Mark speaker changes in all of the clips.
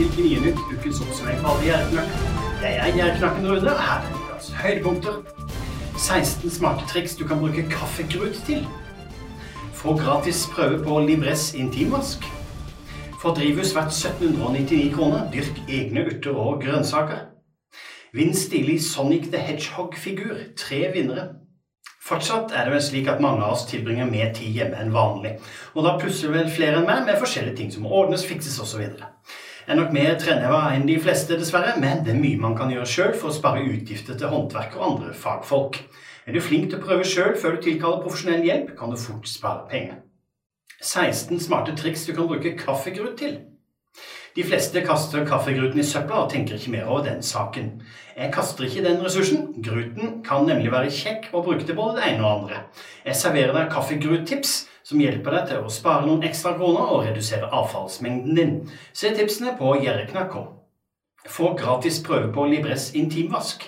Speaker 1: til Gnienytt, ukens oppsummering av alle gjerdeknakker. Jeg er gjerdeknakken Rune, og her er ukas høydepunkter. 16 smarte triks du kan bruke kaffegrut til. Få gratis prøve på Libres intimvask. Få drivhus verdt 1799 kroner. Dyrk egne urter og grønnsaker. Vinn stilig Sonic the Hedgehog-figur. Tre vinnere. Fortsatt er det vel slik at mange av oss tilbringer mer tid hjemme enn vanlig. Og da pusler vel flere enn meg med forskjellige ting som må ordnes, fikses osv. Er nok mer treneva enn de fleste, dessverre, men det er mye man kan gjøre sjøl for å spare utgifter til håndverk og andre fagfolk. Er du flink til å prøve sjøl før du tilkaller profesjonell hjelp, kan du fort spare penger. 16 smarte triks du kan bruke kaffegrut til. De fleste kaster kaffegruten i søpla og tenker ikke mer over den saken. Jeg kaster ikke den ressursen. Gruten kan nemlig være kjekk å bruke til både det ene og det andre. Jeg serverer deg kaffegruttips som hjelper deg til å spare noen ekstra kroner og redusere avfallsmengden din. Se tipsene på gjerreknakk.com. Få gratis prøve på Libres intimvask.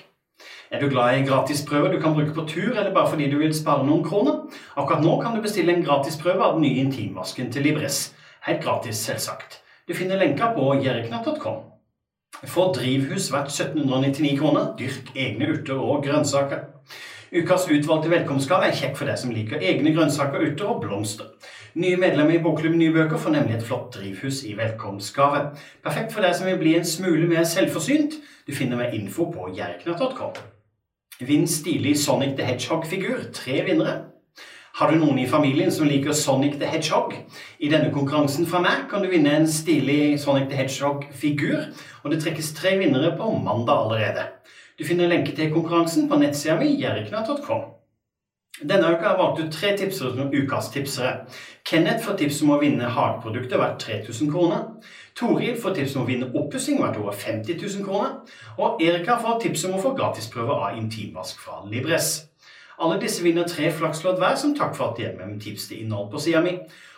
Speaker 1: Er du glad i gratisprøver du kan bruke på tur, eller bare fordi du vil spare noen kroner? Akkurat nå kan du bestille en gratisprøve av den nye intimvasken til Libres. Helt gratis, selvsagt. Du finner lenker på gjerreknatt.com. Få drivhus verdt 1799 kroner. Dyrk egne urter og grønnsaker. Ukas utvalgte velkomstgave er kjekk for deg som liker egne grønnsaker, urter og blomster. Nye medlemmer i Bokklubben Nye Bøker får nemlig et flott drivhus i velkomstgave. Perfekt for deg som vil bli en smule mer selvforsynt. Du finner mer info på jerknatt.com. Vinn stilig Sonic the Hedgehog-figur. Tre vinnere. Har du noen i familien som liker Sonic the Hedgehog? I denne konkurransen fra meg kan du vinne en stilig Sonic the Hedgehog-figur, og det trekkes tre vinnere på mandag allerede. Du finner lenke til konkurransen på nettsida mi jerkna.com. Denne uka har jeg valgt ut tre tipsere som ukas tipsere. Kenneth får tips om å vinne hageprodukter verdt 3000 kroner. Toril får tips om å vinne oppussing verdt over 50 000 kroner. Og Erika får tips om å få gratisprøve av intimvask fra Libress. Alle disse vinner tre flakslodd hver som takk for at de er med med tips til innhold på sida mi.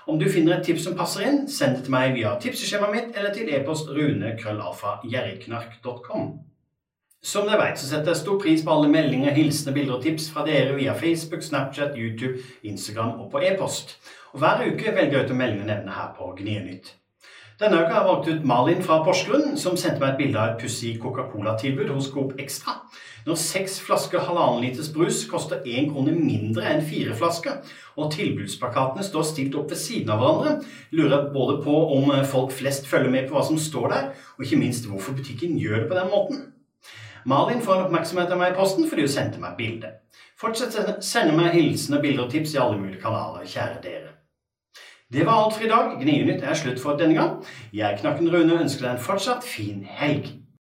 Speaker 1: Om du finner et tips som passer inn, send det til meg via tipseskjemaet mitt eller til e-post runekrøllalfa.gjerriknark.com. Som dere vet, så setter jeg stor pris på alle meldinger, hilsener, bilder og tips fra dere via Facebook, Snapchat, YouTube, Instagram og på e-post. Og Hver uke velger jeg ut å melde nevne her på Gnienytt. Denne uka har jeg valgt ut Malin fra Porsgrunn, som sendte meg et bilde av et pussig Coca-Cola-tilbud hos Coop Extra. Når seks flasker halvannen liters brus koster én krone mindre enn fire flasker, og tilbudsplakatene står stilt opp ved siden av hverandre, lurer jeg både på om folk flest følger med på hva som står der, og ikke minst hvorfor butikken gjør det på den måten. Malin får en oppmerksomhet av meg i posten fordi hun sendte meg bilde. Fortsett å sende meg hilsener, bilder og tips i alle mulige kanaler, kjære dere. Det var alt for i dag. Gnienytt er slutt for denne gang. Jeg, Knakken Rune, ønsker deg en fortsatt fin helg.